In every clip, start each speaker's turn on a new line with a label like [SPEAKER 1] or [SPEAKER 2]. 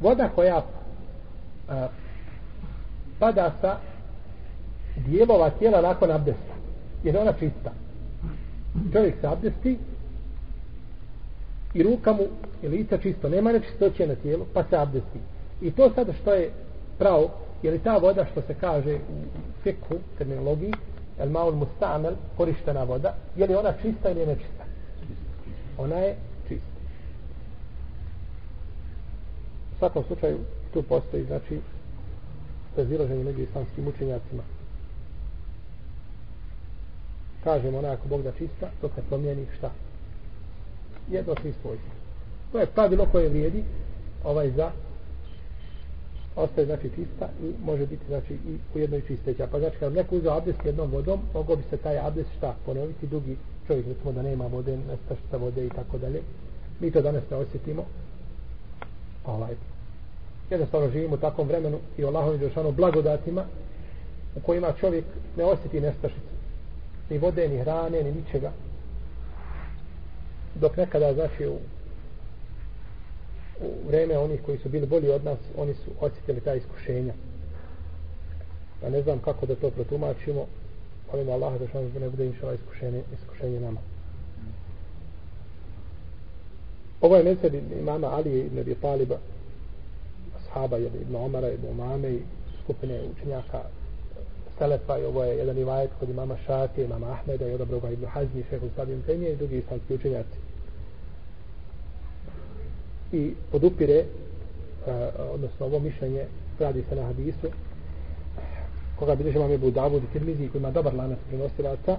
[SPEAKER 1] voda koja a, pada sa dijelova tijela nakon abdesta. Jer ona čista. Čovjek se abdesti i ruka mu i lica čisto. Nema nečistoće na tijelu, pa se abdesti. I to sada što je pravo, je li ta voda što se kaže u fiku terminologiji, el maul mustamel, korištena voda, je li ona čista ili nečista? Ona je čista. U svakom slučaju, tu postoji, znači, razilaženje među islamskim učenjacima. Kažemo ona ako Bog da čista, dok ne promijeni šta? Jedno tri svojstva. To je pravilo koje vrijedi ovaj za ostaje znači čista i može biti znači i u jednoj čisteća. Pa znači kad neko uzeo abdest jednom vodom, mogo bi se taj abdest šta ponoviti dugi čovjek recimo da nema vode, nestašta vode i tako dalje. Mi to danas ne osjetimo. Ovaj. Jednostavno živimo u takvom vremenu i Allahom je blagodatima u kojima čovjek ne osjeti nestašicu. Ni vode, ni hrane, ni ničega. Dok nekada znači u u vreme onih koji su bili bolji od nas, oni su osjetili ta iskušenja. Pa ne znam kako da to protumačimo, molim Allah da što ne bude inšala iskušenje, iskušenje nama. Ovo je mesel imama Ali ibn Abi Taliba, ashaba jedne ibn Omara, ibn Umame i skupine učenjaka Selefa i ovo je jedan ivajet kod imama Šafi, imama Ahmeda i odobroga ibn Hazmi, šehu Stavim Temije i drugi islamski učenjaci i podupire e, odnosno ovo mišljenje radi se na hadisu koga bilježi vam je Budavud i Tirmizi koji ima dobar lanac prenosilaca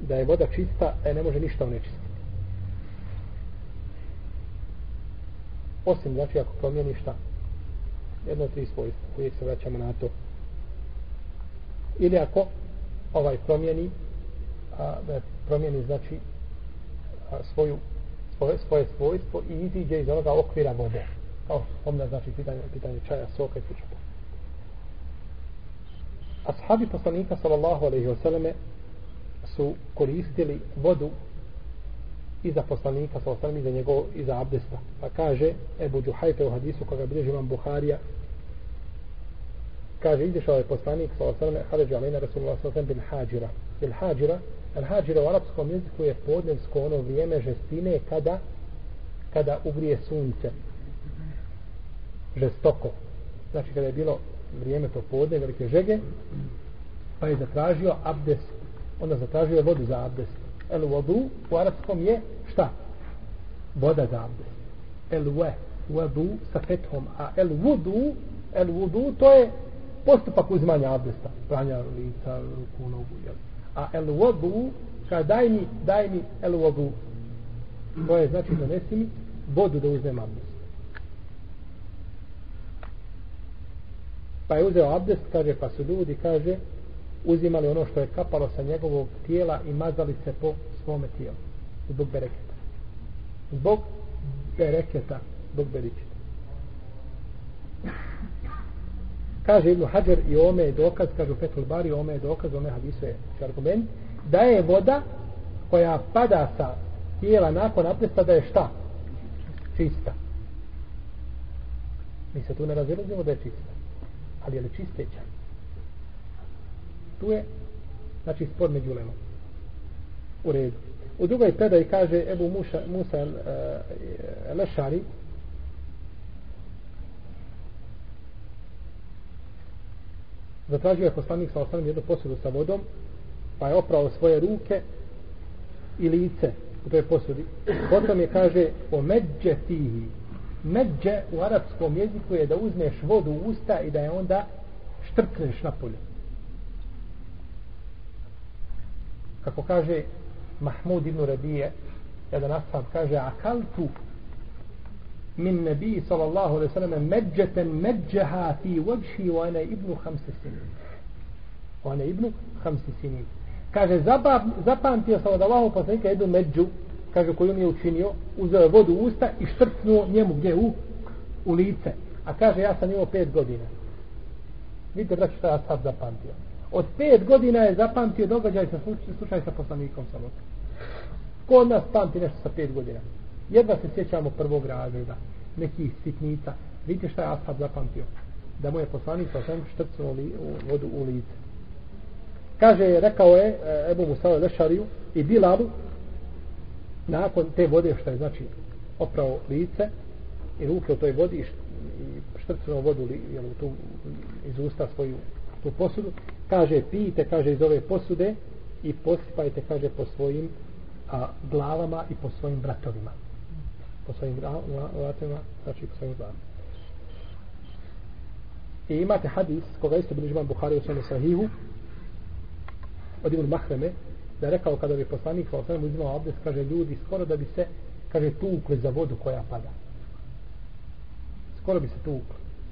[SPEAKER 1] da je voda čista e ne može ništa onečistiti. Osim znači ako promijeni šta jedno tri svojstva uvijek se vraćamo na to ili ako ovaj promijeni a, da promijeni znači a, svoju svoje, svoje svojstvo i iziđe iz onoga okvira vode. Kao spomna, znači, pitanje, pitanje čaja, soka i slično. Ashabi poslanika, sallallahu alaihi wa sallame, su koristili vodu i za poslanika, sallallahu i za njegov, i za abdesta. Pa kaže, Ebu Džuhajfe u hadisu, koga bilježi vam Buharija, kaže, izišao je poslanik, sa alaihi Haređu alina Rasulullah, sa alaihi wa bil hađira. Bil hađira, Al hađira u arapskom jeziku je podnevsko ono vrijeme žestine kada kada ugrije sunce. Žestoko. Znači kada je bilo vrijeme to podne, velike žege, pa je zatražio abdest. Onda zatražio vodu za abdest. El vodu u arapskom je šta? Voda za abdest. El ve, vodu sa fethom. A el vodu, el vodu to je postupak uzmanja abdesta. Pranja lica, ruku, nogu, jel? a el vodu kada daj mi, daj mi el vodu to je znači donesi mi vodu da uzmem abdest pa je uzeo abdest kaže pa su ljudi kaže uzimali ono što je kapalo sa njegovog tijela i mazali se po svome tijelu zbog bereketa zbog bereketa zbog bereketa kaže Ibn Hajar i ome je dokaz, kaže Fethul Bari, ome je dokaz, ome hadisu je argument, da je voda koja pada sa tijela nakon abdesta da je šta? Čista. Mi se tu ne razilazimo da je čista. Ali je li čisteća? Tu je, znači, spor među lemom. U redu. U drugoj predaji kaže Ebu Musa, Musa uh, Lešari, zatražio je poslanik sa osnovim jednu posudu sa vodom, pa je oprao svoje ruke i lice u toj posudi. Potom je kaže o međe tihi. Međe u arapskom jeziku je da uzmeš vodu u usta i da je onda štrkneš na polju. Kako kaže Mahmud ibn Rabije, jedan ashab kaže, akaltu min nebi sallallahu alaihi sallam međeten međeha fi vajhi wa ana ibnu hamse sinin. Wa ana ibnu hamse sinin. Kaže zapamtio sam od Allahu poslanika jednu među kaže koju mi je učinio uzeo vodu u usta i štrcnuo njemu gdje u u lice. A kaže ja sam imao pet godina. Vidite braći šta je ashab zapamtio od pet godina je zapamtio događaj sa slučaj sa poslanikom sa ko od nas pamti nešto sa pet godina jedva se sjećamo prvog razreda nekih sitnica. Vidite šta je Ashab zapamtio. Da mu je poslanik sa svem štrcnuo li, u vodu u lice. Kaže, rekao je e, Ebu Musao Lešariju i Bilalu nakon te vode što je znači oprao lice i ruke u toj vodi i štrcnuo vodu li, jel, tu, iz usta svoju tu posudu kaže pijte kaže iz ove posude i posipajte kaže po svojim a, glavama i po svojim bratovima. Po svojim bratovima, znači po svojim glavama. I imate hadis koga isto bili živan Buhari u svojom sahihu od Ibn Mahreme da je rekao kada bi poslanik sa osvijem uzimao abdes kaže ljudi skoro da bi se kaže tukli za vodu koja pada. Skoro bi se tukli.